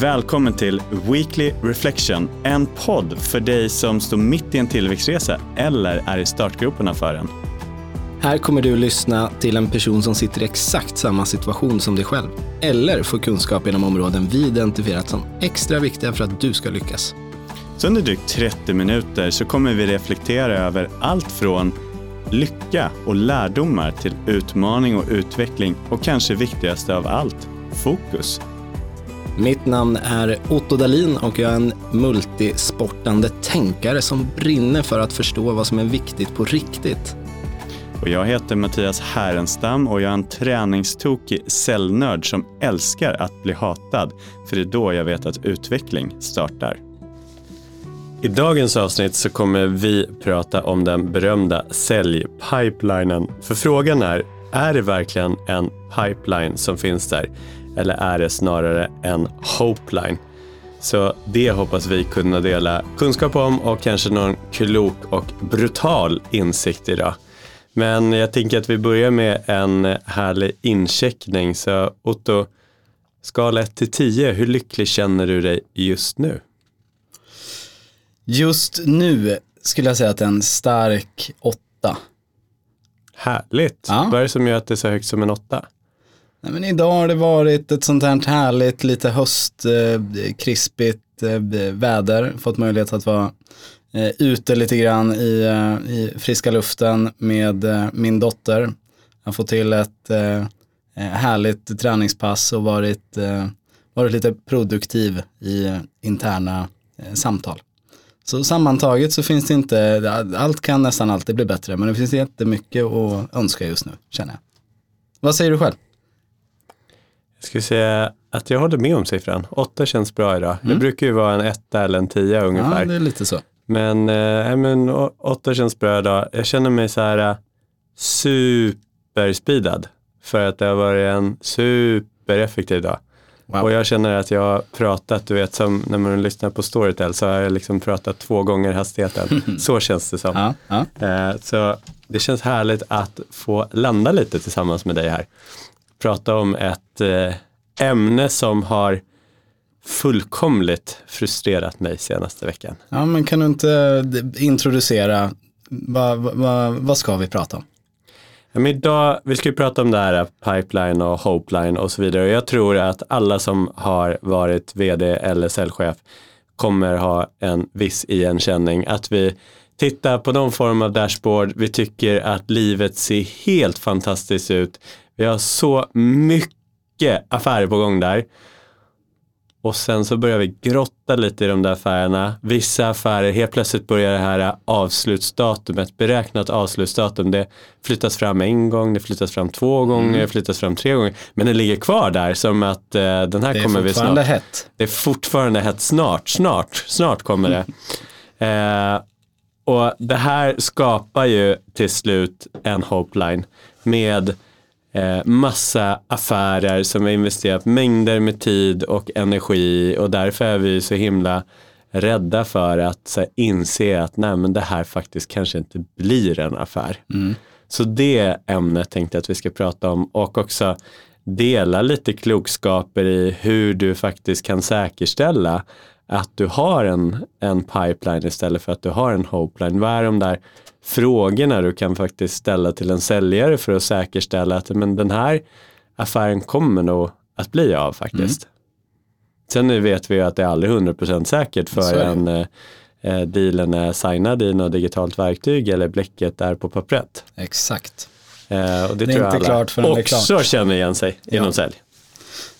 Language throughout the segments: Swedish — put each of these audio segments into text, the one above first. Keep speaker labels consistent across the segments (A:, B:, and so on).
A: Välkommen till Weekly Reflection, en podd för dig som står mitt i en tillväxtresa eller är i startgroparna för den.
B: Här kommer du lyssna till en person som sitter i exakt samma situation som dig själv. Eller får kunskap inom områden vi identifierat som extra viktiga för att du ska lyckas.
A: Så under drygt 30 minuter så kommer vi reflektera över allt från lycka och lärdomar till utmaning och utveckling och kanske viktigaste av allt, fokus.
B: Mitt namn är Otto Dalin och jag är en multisportande tänkare som brinner för att förstå vad som är viktigt på riktigt.
A: Och jag heter Mattias Härenstam och jag är en träningstokig cellnörd som älskar att bli hatad, för det är då jag vet att utveckling startar. I dagens avsnitt så kommer vi prata om den berömda säljpipelinen. För frågan är, är det verkligen en pipeline som finns där? Eller är det snarare en hopeline? Så det hoppas vi kunna dela kunskap om och kanske någon klok och brutal insikt idag. Men jag tänker att vi börjar med en härlig incheckning. Så Otto, skala 1 till 10, hur lycklig känner du dig just nu?
C: Just nu skulle jag säga att en stark åtta.
A: Härligt.
C: Ja.
A: Vad är det som gör att det är så högt som en åtta?
C: Nej, men idag har det varit ett sånt här härligt, lite höstkrispigt eh, eh, väder. Fått möjlighet att vara eh, ute lite grann i, eh, i friska luften med eh, min dotter. Jag har fått till ett eh, eh, härligt träningspass och varit, eh, varit lite produktiv i eh, interna eh, samtal. Så sammantaget så finns det inte, allt kan nästan alltid bli bättre, men det finns jättemycket att önska just nu, känner jag. Vad säger du själv?
A: Jag skulle säga att jag håller med om siffran. Åtta känns bra idag. Det brukar ju vara en etta eller en tia ungefär.
C: Mm. Ja, det är lite så.
A: Men, eh, men åtta känns bra idag. Jag känner mig så här eh, superspeedad. För att det har varit en supereffektiv dag.
C: Wow.
A: Och jag känner att jag har pratat, du vet som när man lyssnar på Storytel så har jag liksom pratat två gånger hastigheten. så känns det som.
C: Ja, ja.
A: Eh, Så det känns härligt att få landa lite tillsammans med dig här. Prata om ett eh, ämne som har fullkomligt frustrerat mig senaste veckan.
C: ja, men kan du inte eh, introducera, vad, vad, vad ska vi prata om?
A: Men idag, vi ska ju prata om det här pipeline och hopeline och så vidare. Jag tror att alla som har varit vd eller säljchef kommer ha en viss igenkänning. Att vi tittar på någon form av dashboard, vi tycker att livet ser helt fantastiskt ut. Vi har så mycket affärer på gång där. Och sen så börjar vi grotta lite i de där affärerna. Vissa affärer, helt plötsligt börjar det här avslutsdatumet, beräknat avslutsdatum, det flyttas fram en gång, det flyttas fram två gånger, det flyttas fram tre gånger. Men det ligger kvar där som att eh, den här
C: Det är
A: kommer vi
C: fortfarande
A: snart.
C: hett.
A: Det är fortfarande hett snart, snart, snart kommer det. Eh, och det här skapar ju till slut en hopeline med eh, massa affärer som vi investerat mängder med tid och energi och därför är vi så himla rädda för att så här, inse att nej men det här faktiskt kanske inte blir en affär. Så det ämnet tänkte jag att vi ska prata om och också dela lite klokskaper i hur du faktiskt kan säkerställa att du har en, en pipeline istället för att du har en hopeline. Vad är de där frågorna du kan faktiskt ställa till en säljare för att säkerställa att men den här affären kommer nog att bli av faktiskt. Sen vet vi ju att det är aldrig 100% säkert
C: Så är
A: för
C: det.
A: en eh, eh, dealen är signad i något digitalt verktyg eller bläcket är på pappret.
C: Exakt.
A: Eh, och det,
C: Det är
A: tror jag
C: inte
A: alla
C: klart förrän det är
A: också
C: klart.
A: känner igen sig inom
C: Ja.
A: sälj.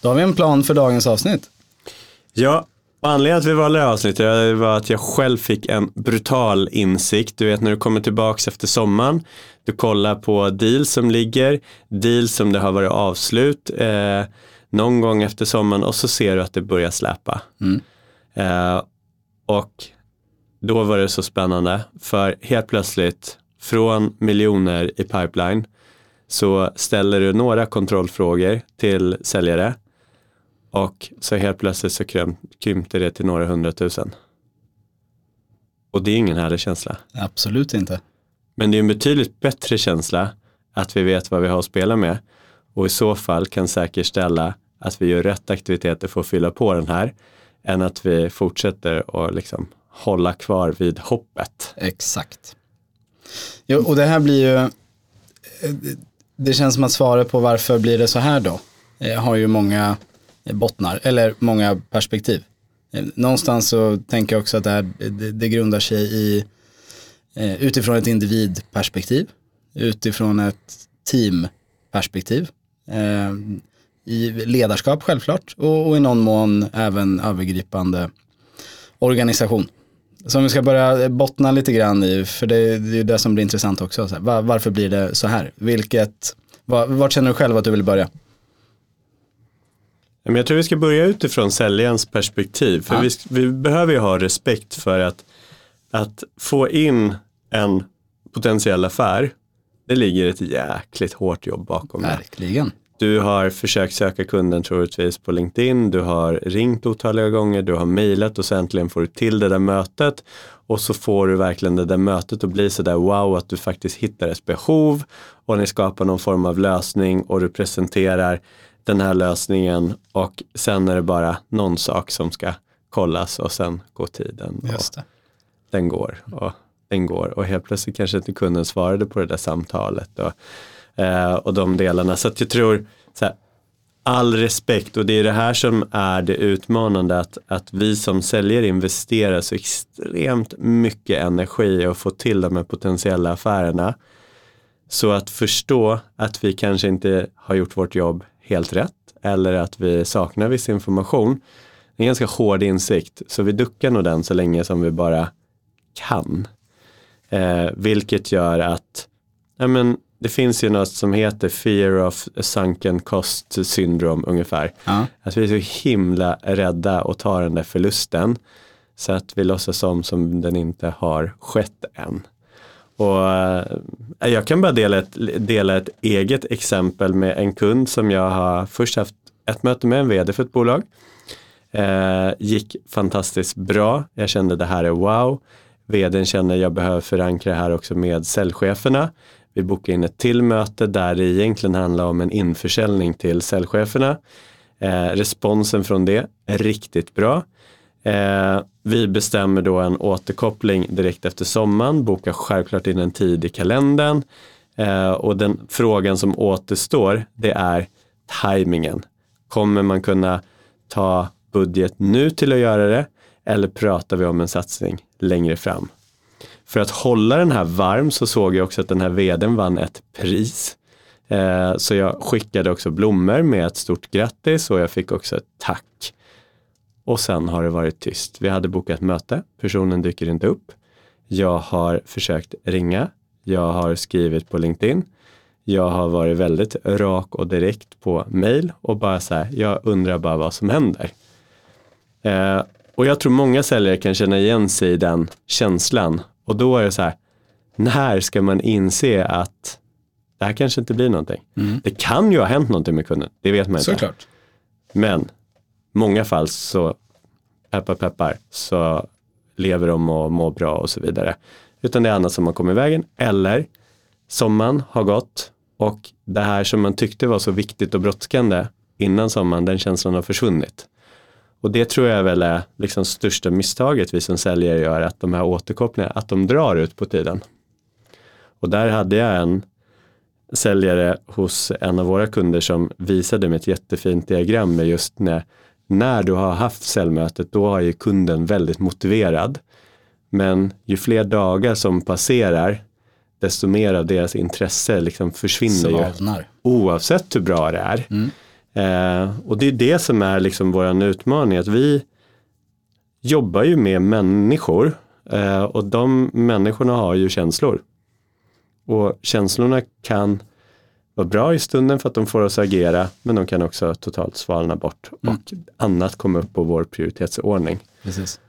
C: Då har vi en plan för dagens avsnitt.
A: Ja, anledningen till att vi valde det här avsnittet var att jag själv fick en brutal insikt. Du vet när du kommer tillbaks efter sommaren, du kollar på deals som ligger, deals som det har varit avslut eh, någon gång efter sommaren och så ser du att det börjar släpa.
C: Mm.
A: Eh, och då var det så spännande för helt plötsligt från miljoner i pipeline så ställer du några kontrollfrågor till säljare och så helt plötsligt så krym, krympte det till några hundratusen. Och det är ingen härlig känsla.
C: Absolut inte.
A: Men det är en betydligt bättre känsla att vi vet vad vi har att spela med och i så fall kan säkerställa att vi gör rätt aktiviteter för att fylla på den här än att vi fortsätter att liksom hålla kvar vid hoppet.
C: Exakt. Jo, och det här blir ju, eh, det känns som att svaret på varför blir det så här då, eh, har ju många bottnar, eller många perspektiv. Eh, någonstans så tänker jag också att det här det, det grundar sig i eh, utifrån ett individperspektiv, utifrån ett teamperspektiv, eh, i ledarskap självklart och, och i någon mån även övergripande organisation. Som vi ska börja bottna lite grann i, för det, är ju det som blir intressant också. Här, var, varför blir det så här? Vilket, var, vart känner du själv att du vill börja?
A: Jag tror vi ska börja utifrån säljarens perspektiv. För ja. vi, vi, behöver ju ha respekt för att, att få in en potentiell affär, det ligger ett jäkligt hårt jobb bakom
C: Verkligen. det.
A: Du har försökt söka kunden troligtvis på LinkedIn, du har ringt otaliga gånger, du har mejlat och så äntligen får du till det där mötet och så får du verkligen det där mötet att bli sådär wow att du faktiskt hittar ett behov och ni skapar någon form av lösning och du presenterar den här lösningen och sen är det bara någon sak som ska kollas och sen går tiden.
C: Det.
A: Den går och den går och helt plötsligt kanske inte kunden svarade på det där samtalet. Och, eh, och de delarna. Så att jag tror, så här, all respekt och det är det här som är det utmanande att, att vi som säljare investerar så extremt mycket energi och få till de här potentiella affärerna. Så att förstå att vi kanske inte har gjort vårt jobb helt rätt eller att vi saknar viss information. Det är en ganska hård insikt så vi duckar nog den så länge som vi bara kan. Eh, vilket gör att ja, men, det finns ju något som heter fear of sunken cost syndrom ungefär. Ja. Att vi är så himla rädda att ta den där förlusten så att vi låtsas som som den inte har skett än. Och eh, jag kan bara dela ett, dela ett eget exempel med en kund som jag har först haft ett möte med, en vd för ett bolag. Eh, gick fantastiskt bra, jag kände det här är wow. Vdn känner jag behöver förankra det här också med säljcheferna. Vi bokade in ett till möte där det egentligen handlar om en införsäljning till säljcheferna. Eh, responsen från det är riktigt bra. Eh, vi bestämmer då en återkoppling direkt efter sommaren, bokar självklart in en tid i kalendern eh, och den frågan som återstår det är tajmingen. Kommer man kunna ta budget nu till att göra det eller pratar vi om en satsning längre fram? För att hålla den här varm så såg jag också att den här vdn vann ett pris. Eh, så jag skickade också blommor med ett stort grattis och jag fick också ett tack. Och sen har det varit tyst. Vi hade bokat möte, personen dyker inte upp. Jag har försökt ringa, jag har skrivit på LinkedIn. Jag har varit väldigt rak och direkt på mail och bara så här, jag undrar bara vad som händer. Eh, och jag tror många säljare kan känna igen sig i den känslan och då är det så här, när ska man inse att det här kanske inte blir någonting. Mm. Det kan ju ha hänt någonting med kunden, det vet man inte.
C: Såklart.
A: Men många fall så, peppar peppar, så lever de och mår bra och så vidare. Utan det är annat som har kommit i vägen. Eller sommaren har gått och det här som man tyckte var så viktigt och brådskande innan sommaren, den känslan har försvunnit. Och det tror jag väl är liksom största misstaget vi som säljare gör, att de här återkopplingarna, att de drar ut på tiden. Och där hade jag en säljare hos en av våra kunder som visade mig ett jättefint diagram med just när, när du har haft säljmötet, då har ju kunden väldigt motiverad. Men ju fler dagar som passerar, desto mer av deras intresse liksom försvinner
C: Svalnar.
A: ju. Oavsett hur bra det är. Mm. Eh, och det är det som är liksom vår utmaning, att vi jobbar ju med människor eh, och de människorna har ju känslor. Och känslorna kan vara bra i stunden för att de får oss att agera, men de kan också totalt svalna bort mm. och annat kommer upp på vår prioritetsordning.
C: Precis.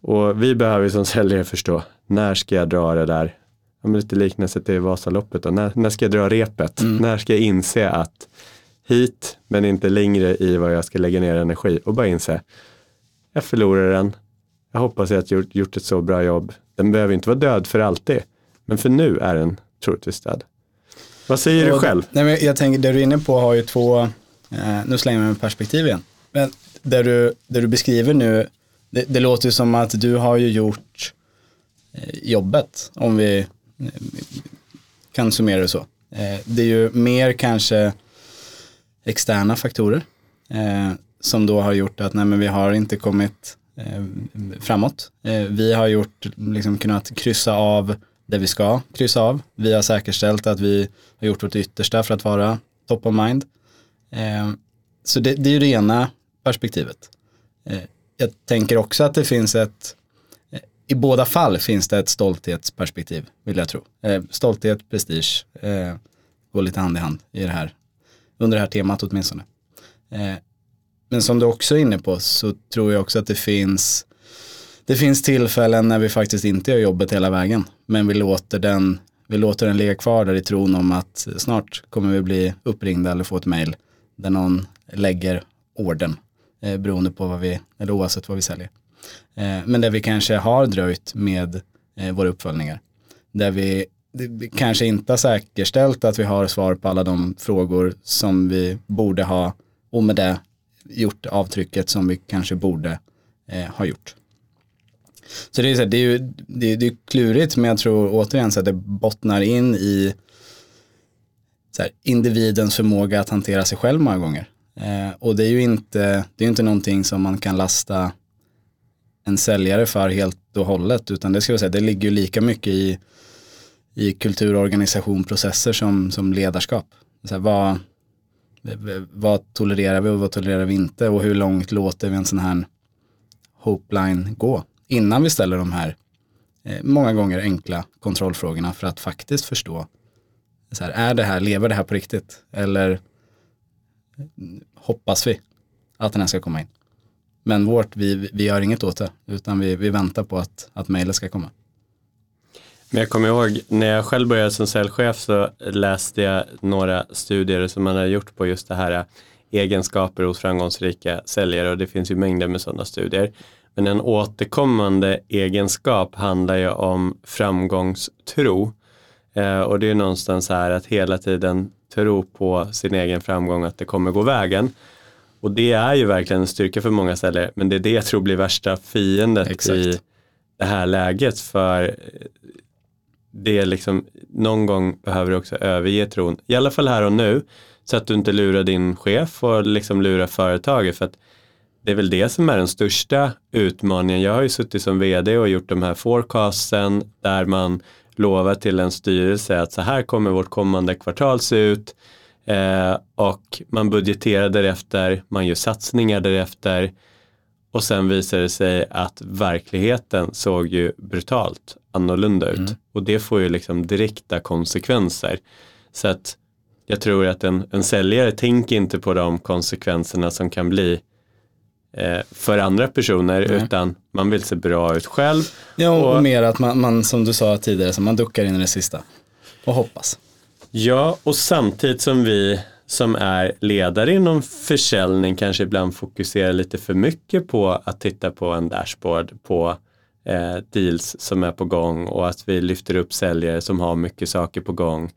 A: Och vi behöver som säljare förstå, när ska jag dra det där, ja, lite liknelse till Vasaloppet, då. När, när ska jag dra repet? Mm. När ska jag inse att hit men inte längre i vad jag ska lägga ner energi och bara inse, jag förlorar den, jag hoppas att jag gjort, gjort ett så bra jobb, den behöver inte vara död för alltid, men för nu är den troligtvis död. Vad säger och, du själv?
C: Nej, men jag tänker, det du är inne på har ju två, Eh, nu slänger jag med perspektiv igen. Men det du, det du beskriver nu, det, det låter ju som att du har ju gjort eh, jobbet, om vi eh, kan summera det så. Eh, det är ju mer kanske externa faktorer eh, som då har gjort att nej, men vi har inte kommit eh, framåt. Eh, vi har gjort, liksom kunnat kryssa av det vi ska kryssa av. Vi har säkerställt att vi har gjort vårt yttersta för att vara top of mind. Eh, så det, det, är ju det ena perspektivet. Eh, jag tänker också att det finns ett, eh, i båda fall finns det ett stolthetsperspektiv, vill jag tro. Eh, stolthet, prestige, eh, går lite hand i hand i det här, under det här temat åtminstone. Eh, men som du också är inne på så tror jag också att det finns det finns tillfällen när vi faktiskt inte gör jobbet hela vägen. Men vi låter den, vi låter den ligga kvar där i tron om att snart kommer vi bli uppringda eller få ett mail där någon lägger orden eh, beroende på vad vi, eller oavsett vad vi säljer. Eh, men där vi kanske har dröjt med eh, våra uppföljningar. Där vi, vi kanske inte har säkerställt att vi har svar på alla de frågor som vi borde ha och med det gjort avtrycket som vi kanske borde eh, ha gjort. Så det är, så här, det är ju det är, det är klurigt men jag tror återigen så att det bottnar in i så här, individens förmåga att hantera sig själv många gånger. Eh, och det är ju inte, det är inte någonting som man kan lasta en säljare för helt och hållet utan det ska jag säga, det ligger ju lika mycket i, i kultur, organisation, processer som, som ledarskap. Så här, vad, vad tolererar vi och vad tolererar vi inte och hur långt låter vi en sån här hopeline gå innan vi ställer de här eh, många gånger enkla kontrollfrågorna för att faktiskt förstå så här, är det här, lever det här på riktigt eller mm, hoppas vi att den här ska komma in. Men vårt, vi, vi gör inget åt det utan vi, vi väntar på att, att mejlet ska komma.
A: Men jag kommer ihåg när jag själv började som säljchef så läste jag några studier som man har gjort på just det här eh, egenskaper hos framgångsrika säljare och det finns ju mängder med sådana studier. Men en återkommande egenskap handlar ju om framgångstro. Eh, och det är någonstans här att hela tiden tro på sin egen framgång, att det kommer gå vägen. Och det är ju verkligen en styrka för många säljare, men det är det jag tror blir värsta fiendet Exakt. i det här läget. För det är liksom, någon gång behöver du också överge tron, i alla fall här och nu, så att du inte lurar din chef och liksom lurar företaget. För att det är väl det som är den största utmaningen. Jag har ju suttit som vd och gjort de här forecasten där man lovar till en styrelse att så här kommer vårt kommande kvartal se ut eh, och man budgeterar därefter, man gör satsningar därefter och sen visar det sig att verkligheten såg ju brutalt annorlunda ut. Mm. Och det får ju liksom direkta konsekvenser. Så att jag tror att en, en säljare tänker inte på de konsekvenserna som kan bli för andra personer Nej. utan man vill se bra ut själv.
C: Ja och, och mer att man, man, som du sa tidigare, så man duckar in i det sista och hoppas.
A: Ja och samtidigt som vi som är ledare inom försäljning kanske ibland fokuserar lite för mycket på att titta på en dashboard på eh, deals som är på gång och att vi lyfter upp säljare som har mycket saker på gång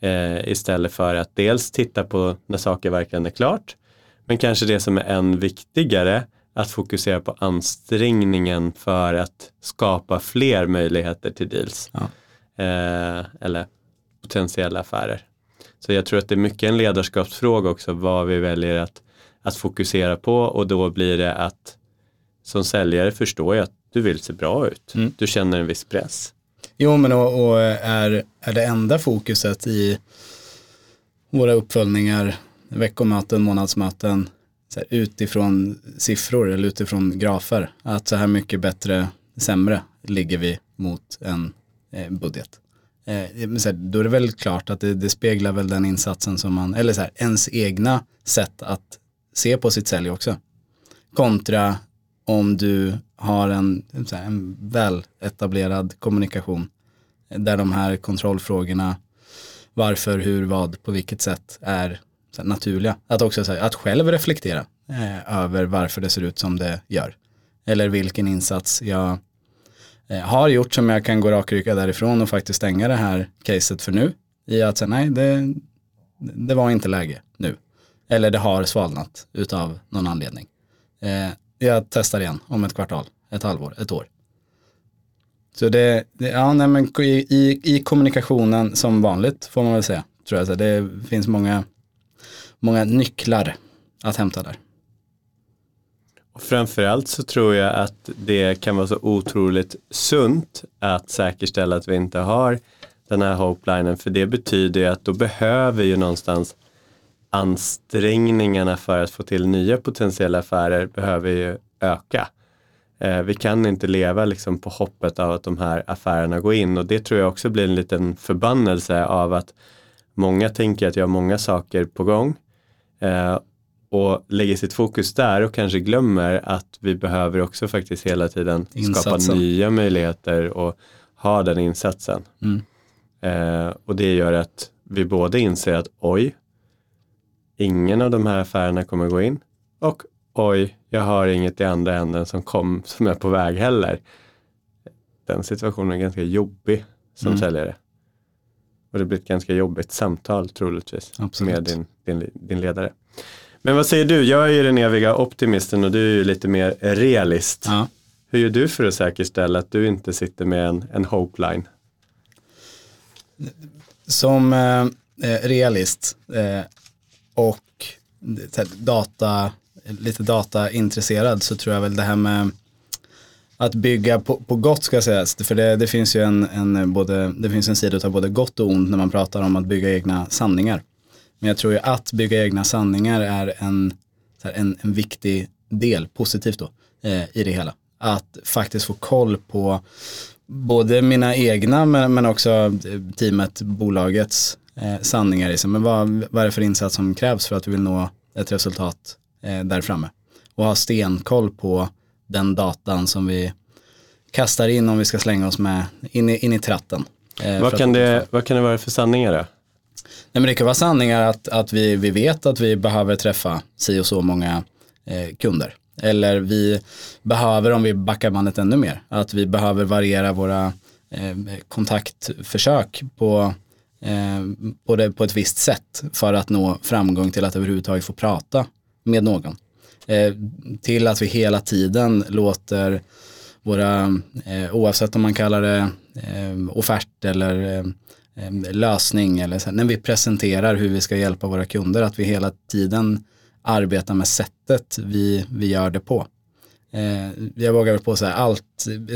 A: eh, istället för att dels titta på när saker verkligen är klart men kanske det som är än viktigare att fokusera på ansträngningen för att skapa fler möjligheter till deals ja. eh, eller potentiella affärer. Så jag tror att det är mycket en ledarskapsfråga också vad vi väljer att, att fokusera på och då blir det att som säljare förstår jag att du vill se bra ut. Mm. Du känner en viss press.
C: Jo, men och, och, är, är det enda fokuset i våra uppföljningar, veckomöten, månadsmöten, så här, utifrån siffror eller utifrån grafer, att så här mycket bättre, sämre ligger vi mot en eh, budget. Eh, så här, då är det väl klart att det, det, speglar väl den insatsen som man, eller så här, ens egna sätt att se på sitt sälj också. Kontra om du har en, här, en väl etablerad kommunikation eh, där de här kontrollfrågorna, varför, hur, vad, på vilket sätt är naturliga. Att också här, att själv reflektera eh, över varför det ser ut som det gör. Eller vilken insats jag eh, har gjort som jag kan gå rakryggad därifrån och faktiskt stänga det här caset för nu. I att säga nej, det, det var inte läge nu. Eller det har svalnat utav någon anledning. Eh, jag testar igen om ett kvartal, ett halvår, ett år. Så det, det ja, nej, men i, i, i kommunikationen som vanligt får man väl säga. Tror jag. Så det finns många, många nycklar att hämta där.
A: Och framförallt så tror jag att det kan vara så otroligt sunt att säkerställa att vi inte har den här hopelinen. För det betyder ju att då behöver ju någonstans ansträngningarna för att få till nya potentiella affärer behöver ju öka. Eh, vi kan inte leva liksom på hoppet av att de här affärerna går in och det tror jag också blir en liten förbannelse av att många tänker att jag har många saker på gång eh, och lägger sitt fokus där och kanske glömmer att vi behöver också faktiskt hela tiden
C: Insatsen.
A: skapa nya möjligheter och ha den insatsen.
C: Mm.
A: Eh, och det gör att vi både inser att oj, ingen av de här affärerna kommer gå in och oj, jag har inget i andra änden som, kom, som är på väg heller. Den situationen är ganska jobbig som
C: Mm.
A: säljare. Och det blir ett ganska jobbigt samtal troligtvis
C: Absolut.
A: med din, din, din ledare. Men vad säger du? Jag är ju den eviga optimisten och du är ju lite mer realist.
C: Ja.
A: Hur gör du för att säkerställa att du inte sitter med en, en hopeline?
C: Som eh, eh, realist eh, och här, data, lite dataintresserad så tror jag väl det här med att bygga på, på gott ska sägas. För det, det finns ju en, en, eh, både, det finns en sida av både gott och ont när man pratar om att bygga egna sanningar. Men jag tror ju att bygga egna sanningar är en, här, en, en viktig del, positivt då, eh, i det hela. Att faktiskt få koll på både mina egna men, men också eh, teamet, bolagets eh, sanningar i sig. Men vad, vad är det för insats som krävs för att vi vill nå ett resultat eh, där framme? Och ha stenkoll på den datan som vi kastar in om vi ska slänga oss med in i, in i tratten. Eh,
A: Vad kan, det, vad kan det vara för sanningar då?
C: Nej, men det kan vara sanningar att, att vi, vi vet att vi behöver träffa si och så många eh, kunder. Eller vi behöver, om vi backar bandet ännu mer, att vi behöver variera våra eh, kontaktförsök på, eh, på, det, på ett visst sätt för att nå framgång till att överhuvudtaget få prata med någon. Eh, till att vi hela tiden låter våra, eh, oavsett om man kallar det eh, offert eller eh, eh lösning eller så, när vi presenterar hur vi ska hjälpa våra kunder, att vi hela tiden arbetar med sättet vi, vi gör det på. Eh, jag vågar väl på så här, allt,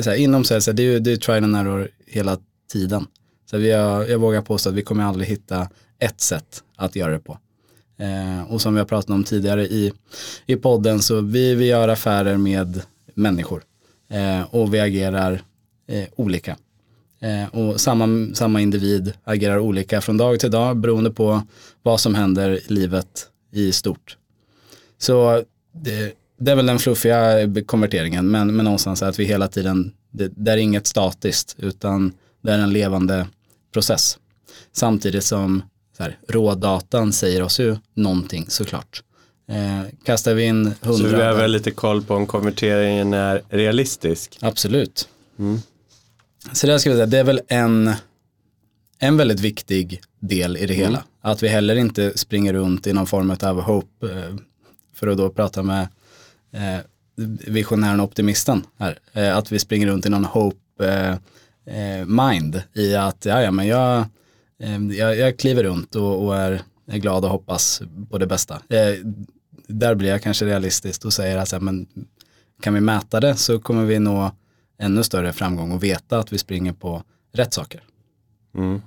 C: så här, inom sales, det är ju det är trial and error hela tiden. Så vi har, jag vågar påstå att vi kommer aldrig hitta ett sätt att göra det på. Eh, och som vi har pratat om tidigare i, i podden så vi, vi gör affärer med människor eh, och vi agerar eh, olika. Eh, och samma, samma individ agerar olika från dag till dag beroende på vad som händer i livet i stort. Så det, det är väl den fluffiga konverteringen men, men någonstans att vi hela tiden, det, det är inget statiskt utan det är en levande process. Samtidigt som så här, rådatan säger oss ju någonting såklart. Eh, kastar vi in
A: Så vi behöver lite koll på om konverteringen är realistisk.
C: absolut.
A: Mm.
C: Så det ska vi säga, det är väl en, en väldigt viktig del i det hela. Att vi heller inte springer runt i någon form av hope, eh, för att då prata med eh, visionären och optimisten här. Eh, att vi springer runt i någon hope mind i att ja, ja, men jag, jag, jag kliver runt och, och är, är glad och hoppas på det bästa. Eh, där blir jag kanske realistisk och säger att men kan vi mäta det så kommer vi nå ännu större framgång och veta att vi springer på rätt saker.
A: Mm.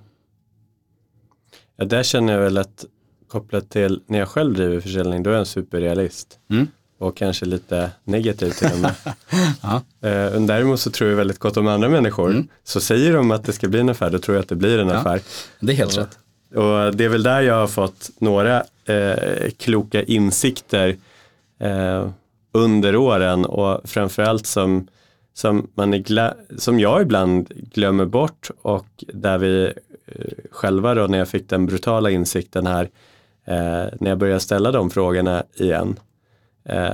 A: Ja, där känner jag väl att kopplat till när jag själv driver försäljning, då är jag en superrealist.
C: Mm.
A: Och kanske lite negativ till och med.
C: Ja.
A: Eh, däremot så tror jag väldigt gott om andra människor.
C: Mm.
A: Så säger de att det ska bli en affär, då tror jag att det blir en
C: Ja.
A: affär.
C: Det är helt
A: Ja.
C: rätt.
A: Och det är väl där jag har fått några eh, kloka insikter eh, under åren och framförallt som, som, man är som jag ibland glömmer bort och där vi eh, själva då när jag fick den brutala insikten här eh, när jag började ställa de frågorna igen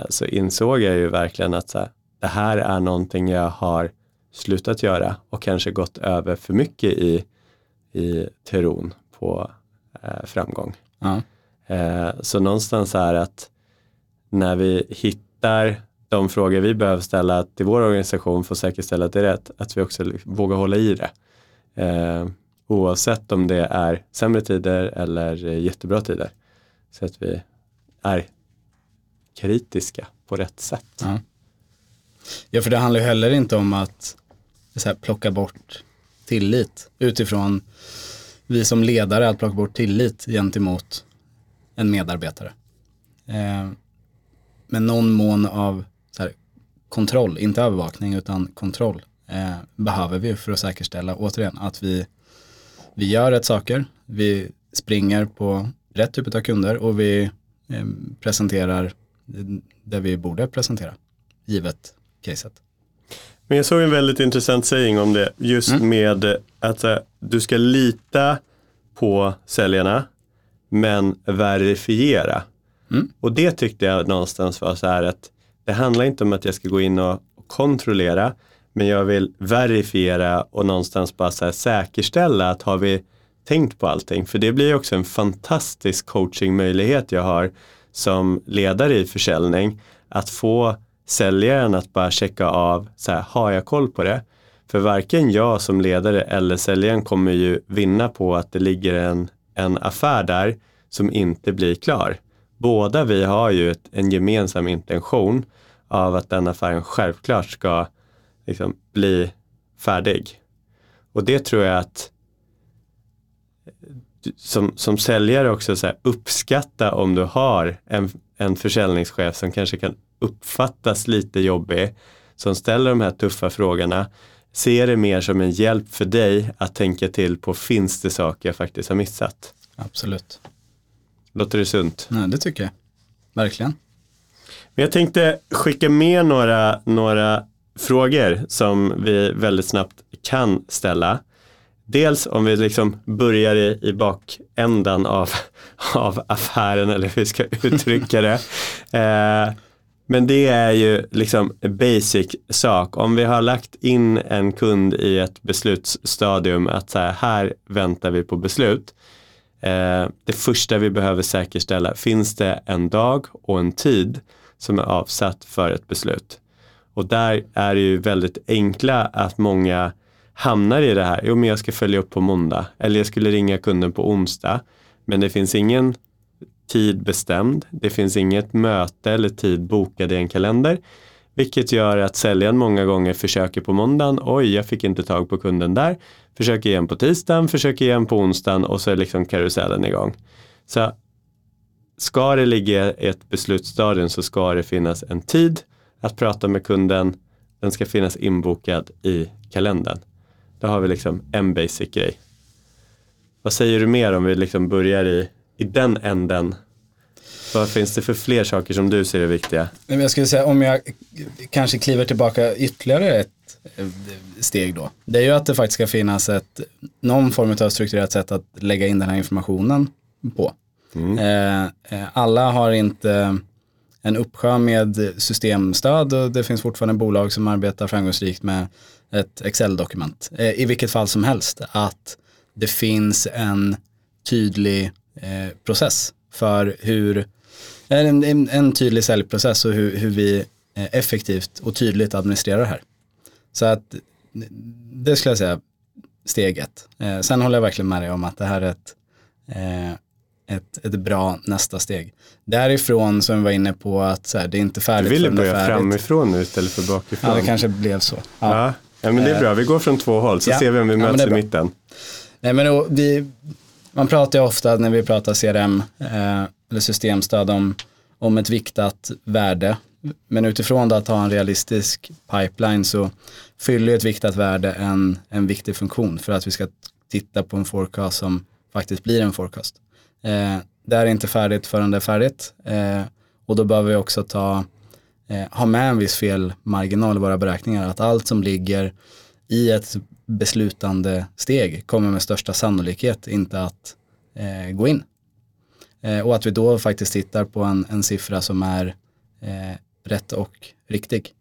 A: så insåg jag ju verkligen att så här, det här är någonting jag har slutat göra och kanske gått över för mycket i, i teorin på eh, framgång.
C: Ja.
A: Eh, så någonstans är att när vi hittar de frågor vi behöver ställa till vår organisation för att säkerställa att det är rätt, att vi också vågar hålla i det. Eh, oavsett om det är sämre tider eller jättebra tider. Så att vi är kritiska på rätt sätt.
C: Ja. ja, för det handlar ju heller inte om att så här, plocka bort tillit utifrån vi som ledare att plocka bort tillit gentemot en medarbetare. Eh, men någon mån av här, kontroll, inte övervakning utan kontroll eh, behöver vi för att säkerställa återigen att vi, vi gör rätt saker, vi springer på rätt typ av kunder och vi eh, presenterar det vi borde presentera, givet caset.
A: Men jag såg en väldigt intressant saying om det, just mm. med att här, du ska lita på säljarna, men verifiera. Mm. Och det tyckte jag någonstans var så här att det handlar inte om att jag ska gå in och kontrollera, men jag vill verifiera och någonstans bara så säkerställa att har vi tänkt på allting. För det blir också en fantastisk coachingmöjlighet jag har som ledare i försäljning. Att få säljaren att bara checka av, så här, har jag koll på det? För varken jag som ledare eller säljaren kommer ju vinna på att det ligger en, en affär där som inte blir klar. Båda vi har ju ett, en gemensam intention av att den affären självklart ska liksom, bli färdig. Och det tror jag att som, som säljare också så här, uppskatta om du har en, en försäljningschef som kanske kan uppfattas lite jobbig, som ställer de här tuffa frågorna. Se det mer som en hjälp för dig att tänka till på finns det saker jag faktiskt har missat?
C: Absolut.
A: Låter det sunt?
C: Nej, det tycker jag. Verkligen.
A: Men jag tänkte skicka med några, några frågor som vi väldigt snabbt kan ställa. Dels om vi liksom börjar i, i bakändan av, av affären eller hur vi ska uttrycka det. Eh, men det är ju liksom basic sak. Om vi har lagt in en kund i ett beslutsstadium att så här, här väntar vi på beslut. Eh, det första vi behöver säkerställa, finns det en dag och en tid som är avsatt för ett beslut? Och där är det ju väldigt enkla att många hamnar i det här, jo men jag ska följa upp på måndag eller jag skulle ringa kunden på onsdag. Men det finns ingen tid bestämd, det finns inget möte eller tid bokad i en kalender. Vilket gör att säljaren många gånger försöker på måndagen, oj jag fick inte tag på kunden där. Försöker igen på tisdagen, försöker igen på onsdagen och så är liksom karusellen igång. Så ska det ligga i ett beslutsstadium så ska det finnas en tid att prata med kunden. Den ska finnas inbokad i kalendern. Då har vi liksom en basic grej. Vad säger du mer om vi liksom börjar i, i den änden? Vad finns det för fler saker som du ser är viktiga?
C: Jag skulle säga om jag kanske kliver tillbaka ytterligare ett eh, steg då. Det är ju att det faktiskt ska finnas ett, någon form av strukturerat sätt att lägga in den här informationen på. Mm. Eh, eh alla har inte en uppsjö med systemstöd och det finns fortfarande bolag som arbetar framgångsrikt med ett Excel-dokument. Eh, I vilket fall som helst att det finns en tydlig eh, process för hur, en, en, en tydlig säljprocess och hur, hur vi eh, effektivt och tydligt administrerar det här. Så att det skulle jag säga steg ett. Eh, sen håller jag verkligen med dig om att det här är ett, eh, ett, ett bra nästa steg. Därifrån som vi var inne på att så här, det är inte färdigt
A: Du ville börja framifrån nu istället för bakifrån.
C: Ja, det kanske blev så. Ja.
A: Ja. Men det är bra. Vi går från två håll så ja. ser vi om vi möts ja, i mitten.
C: Nej, men då, vi, man pratar ju ofta när vi pratar CRM eh, eller systemstöd om, om ett viktat värde. Men utifrån att ha en realistisk pipeline så fyller ett viktat värde en, en viktig funktion för att vi ska titta på en forecast som faktiskt blir en forecast. Eh, det är inte färdigt förrän det är färdigt eh, och då behöver vi också ta eh, ha med en viss felmarginal i våra beräkningar. Att allt som ligger i ett beslutande steg kommer med största sannolikhet inte att eh, gå in. Eh, och att vi då faktiskt tittar på en, en siffra som är eh, rätt och riktig.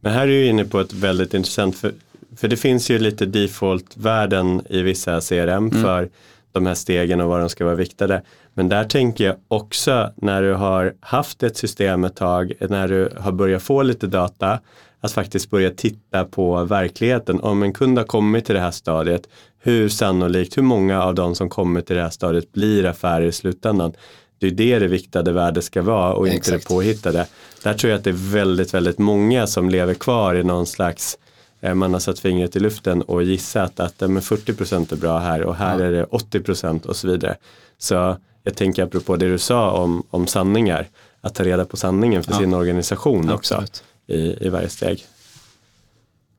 A: Men här är du inne på ett väldigt intressant, för, för det finns ju lite default-värden i vissa CRM mm. för de här stegen och vad de ska vara viktade. Men där tänker jag också när du har haft ett system ett tag, när du har börjat få lite data, att faktiskt börja titta på verkligheten. Om en kund har kommit till det här stadiet, hur sannolikt, hur många av de som kommer till det här stadiet blir affärer i slutändan? Det är det det viktade värdet ska vara och inte
C: Exakt.
A: det påhittade. Där tror jag att det är väldigt, väldigt många som lever kvar i någon slags man har satt fingret i luften och gissat att eh, men 40% är bra här och här
C: Ja.
A: är det 80% och så vidare. Så jag tänker apropå det du sa om, om sanningar, att ta reda på sanningen för
C: Ja.
A: sin organisation också
C: Absolut.
A: i, i varje steg.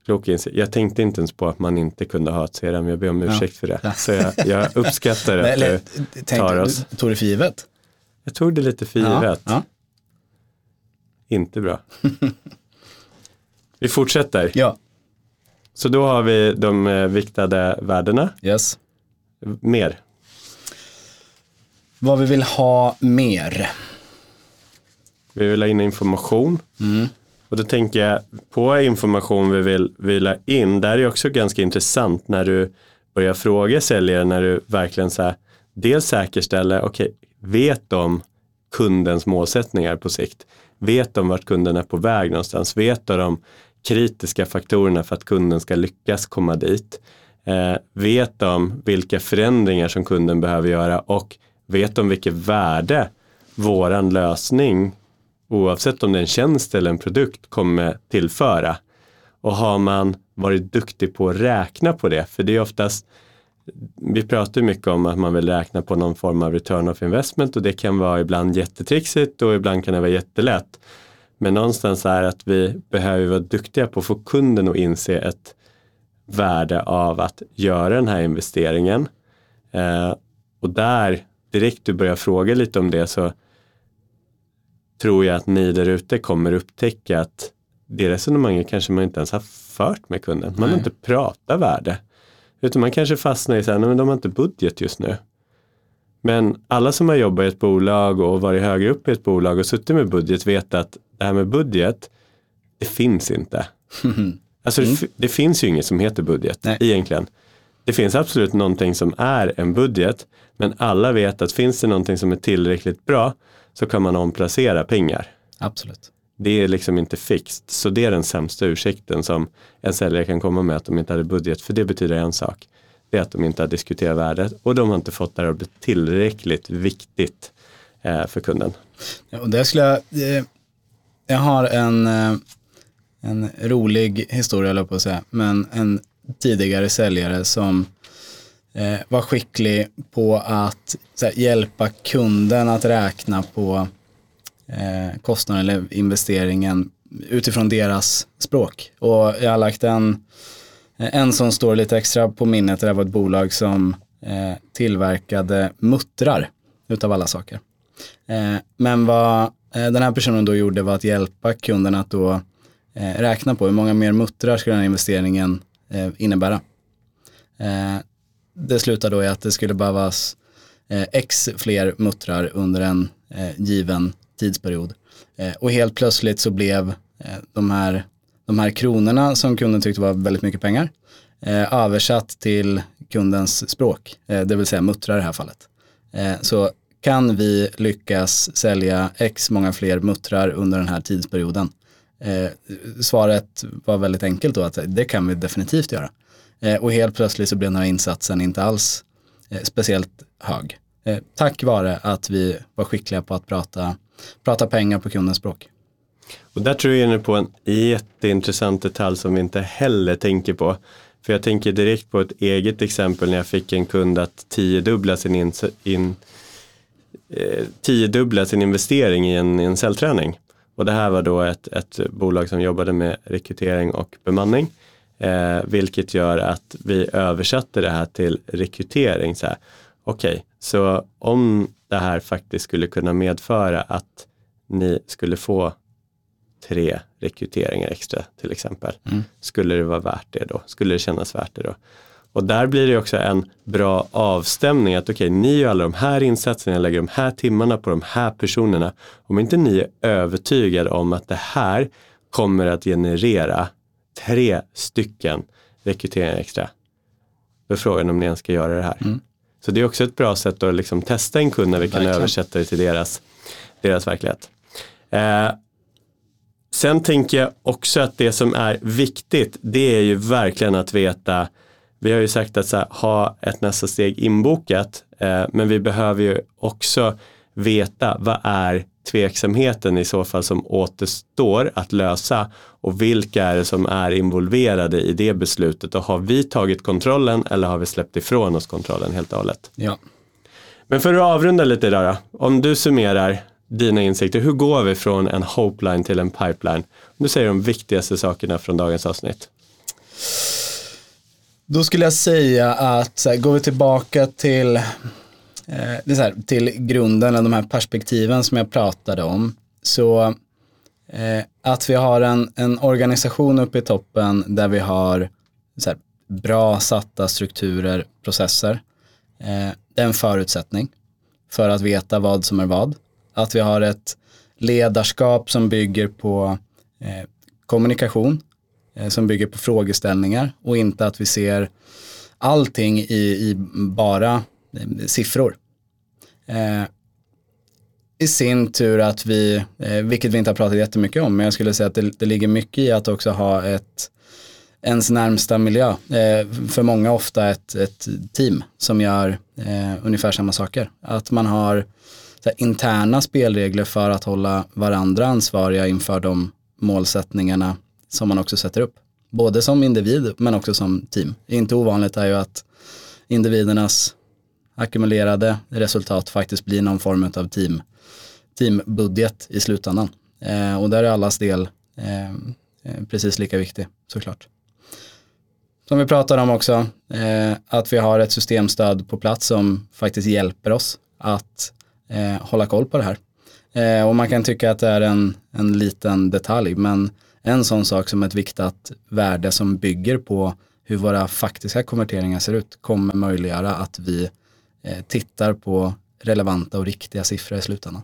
A: Klok. Jag tänkte inte ens på att man inte kunde ha ett CRM, jag ber om
C: Ja.
A: ursäkt för det.
C: Ja.
A: Så jag, jag uppskattar att
C: eller,
A: du tar oss.
C: du tog det för givet?
A: Jag tog det lite för givet.
C: Ja,
A: Inte bra. vi fortsätter.
C: ja.
A: Så då har vi de eh, viktade värdena.
C: yes.
A: Mer.
C: Vad vi vill ha mer.
A: Vi vill ha in information.
C: Mm.
A: Och då tänker jag på information vi vill, ha in. Där är också ganska intressant när du börjar fråga säljare när du verkligen så här, dels säkerställer, okej, vet de kundens målsättningar på sikt? Vet de vart kunden är på väg någonstans? Vet de kritiska faktorerna för att kunden ska lyckas komma dit? Eh, vet de vilka förändringar som kunden behöver göra och vet de vilket värde våran lösning oavsett om det är en tjänst eller en produkt kommer tillföra. Och har man varit duktig på att räkna på det, för det är oftast vi pratar mycket om att man vill räkna på någon form av return of investment och det kan vara ibland jättetrixigt och ibland kan det vara jättelätt. Men någonstans är att vi behöver vara duktiga på att få kunden att inse ett värde av att göra den här investeringen. Eh, och där, direkt du börjar fråga lite om det så tror jag att ni där ute kommer upptäcka att det resonemanget kanske man inte ens har fört med kunden. Man har
C: Nej.
A: inte pratat värde. Utan man kanske fastnar i så här, men de har inte budget just nu. Men alla som har jobbat i ett bolag och varit högre upp i ett bolag och suttit med budget vet att det här med budget, det finns inte. Alltså det, fi- det finns ju inget som heter budget
C: Nej.
A: egentligen. Det finns absolut någonting som är en budget, men alla vet att finns det någonting som är tillräckligt bra så kan man omplacera pengar.
C: Absolut.
A: Det är liksom inte fixt, så det är den sämsta ursäkten som en säljare kan komma med att de inte hade budget, för det betyder en sak. Det är att de inte har diskuterat värdet och de har inte fått det att bli tillräckligt viktigt eh, för kunden.
C: Ja, och där skulle jag, eh, jag har en, eh, en rolig historia, jag på att säga, men en tidigare säljare som eh, var skicklig på att så här, hjälpa kunden att räkna på eh, kostnaden eller investeringen utifrån deras språk. Och jag har lagt en, eh, en som står lite extra på minnet, det var ett bolag som eh, tillverkade muttrar utav alla saker. Eh, men vad Eh, den här personen då gjorde var att hjälpa kunden att då eh, räkna på hur många mer muttrar skulle den här investeringen eh, innebära. Det slutade då i att det skulle behövas x fler muttrar under en given tidsperiod. Och helt plötsligt så blev de, här, de här kronorna som kunden tyckte var väldigt mycket pengar översatt till kundens språk, det vill säga muttrar i det här fallet. Så kan vi lyckas sälja x många fler muttrar under den här tidsperioden? Eh, svaret var väldigt enkelt då, att det kan vi definitivt göra. Eh, och helt plötsligt så blev den här insatsen inte alls eh, speciellt hög. Eh, tack vare att vi var skickliga på att prata, prata pengar på kundens språk.
A: Och där tror jag är inne på en jätteintressant detalj som vi inte heller tänker på. För jag tänker direkt på ett eget exempel när jag fick en kund att tiodubbla sin, in, in, eh, tiodubbla sin investering i en, i en säljträning. Och det här var då ett, ett bolag som jobbade med rekrytering och bemanning. Eh, vilket gör att vi översatte det här till rekrytering. Okej, så om det här faktiskt skulle kunna medföra att ni skulle få tre rekryteringar extra till exempel.
C: Mm.
A: Skulle det vara värt det då? Skulle det kännas värt det då? Och där blir det också en bra avstämning att okej, ni gör alla de här insatserna, jag lägger de här timmarna på de här personerna. Om inte ni är övertygade om att det här kommer att generera tre stycken rekryteringar extra. Då är frågan om ni ens ska göra det här.
C: Mm.
A: Så det är också ett bra sätt att liksom testa en kund när vi kan
C: Verkligen.
A: översätta det till deras, deras verklighet. Eh, sen tänker jag också att det som är viktigt, det är ju verkligen att veta, vi har ju sagt att här, ha ett nästa steg inbokat, eh, men vi behöver ju också veta vad är tveksamheten i så fall som återstår att lösa och vilka är det som är involverade i det beslutet och har vi tagit kontrollen eller har vi släppt ifrån oss kontrollen helt och hållet.
C: Ja.
A: Men för att avrunda lite idag då, om du summerar dina insikter, hur går vi från en hopeline till en pipeline? Du säger de viktigaste sakerna från dagens avsnitt.
C: Då skulle jag säga att så här, går vi tillbaka till, eh, det så här, till grunden, eller de här perspektiven som jag pratade om, så eh, att vi har en, en organisation uppe i toppen där vi har så här, bra satta strukturer, processer, eh, det är en förutsättning för att veta vad som är vad. Att vi har ett ledarskap som bygger på eh, kommunikation, Eh, som bygger på frågeställningar och inte att vi ser allting i, i bara eh, siffror. Eh, I sin tur att vi, eh, vilket vi inte har pratat jättemycket om, men jag skulle säga att det, det ligger mycket i att också ha ett ens närmsta miljö. Eh, för många ofta ett, ett team som gör eh, ungefär samma saker. Att man har så här, interna spelregler för att hålla varandra ansvariga inför de målsättningarna som man också sätter upp. Både som individ men också som team. Inte ovanligt är ju att individernas ackumulerade resultat faktiskt blir någon form av team, teambudget i slutändan. Eh, och där är allas del eh, eh precis lika viktig såklart. Som vi pratade om också, eh, att vi har ett systemstöd på plats som faktiskt hjälper oss att eh, hålla koll på det här. Eh, och man kan tycka att det är en, en liten detalj, men en sån sak som ett viktat värde som bygger på hur våra faktiska konverteringar ser ut kommer möjliggöra att vi eh, tittar på relevanta och riktiga siffror i slutändan.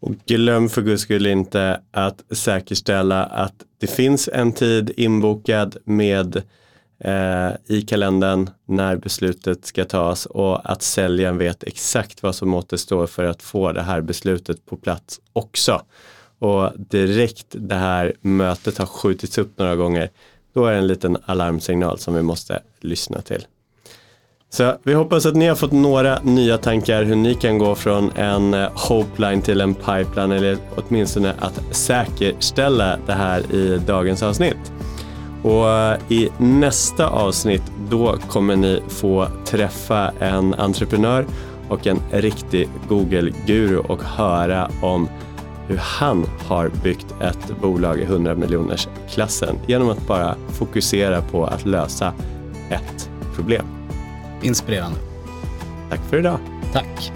A: Och glöm för guds skull inte att säkerställa att det finns en tid inbokad med eh, i kalendern när beslutet ska tas och att säljaren vet exakt vad som återstår för att få det här beslutet på plats också. Och direkt det här mötet har skjutits upp några gånger, då är det en liten alarmsignal som vi måste lyssna till. Så vi hoppas att ni har fått några nya tankar hur ni kan gå från en eh, hopeline till en pipeline eller åtminstone att säkerställa det här i dagens avsnitt. Och eh, i nästa avsnitt då kommer ni få träffa en entreprenör och en riktig Google-guru och höra om hur han har byggt ett bolag i 100 miljoners klassen genom att bara fokusera på att lösa ett problem.
C: Inspirerande.
A: Tack för idag.
C: Tack.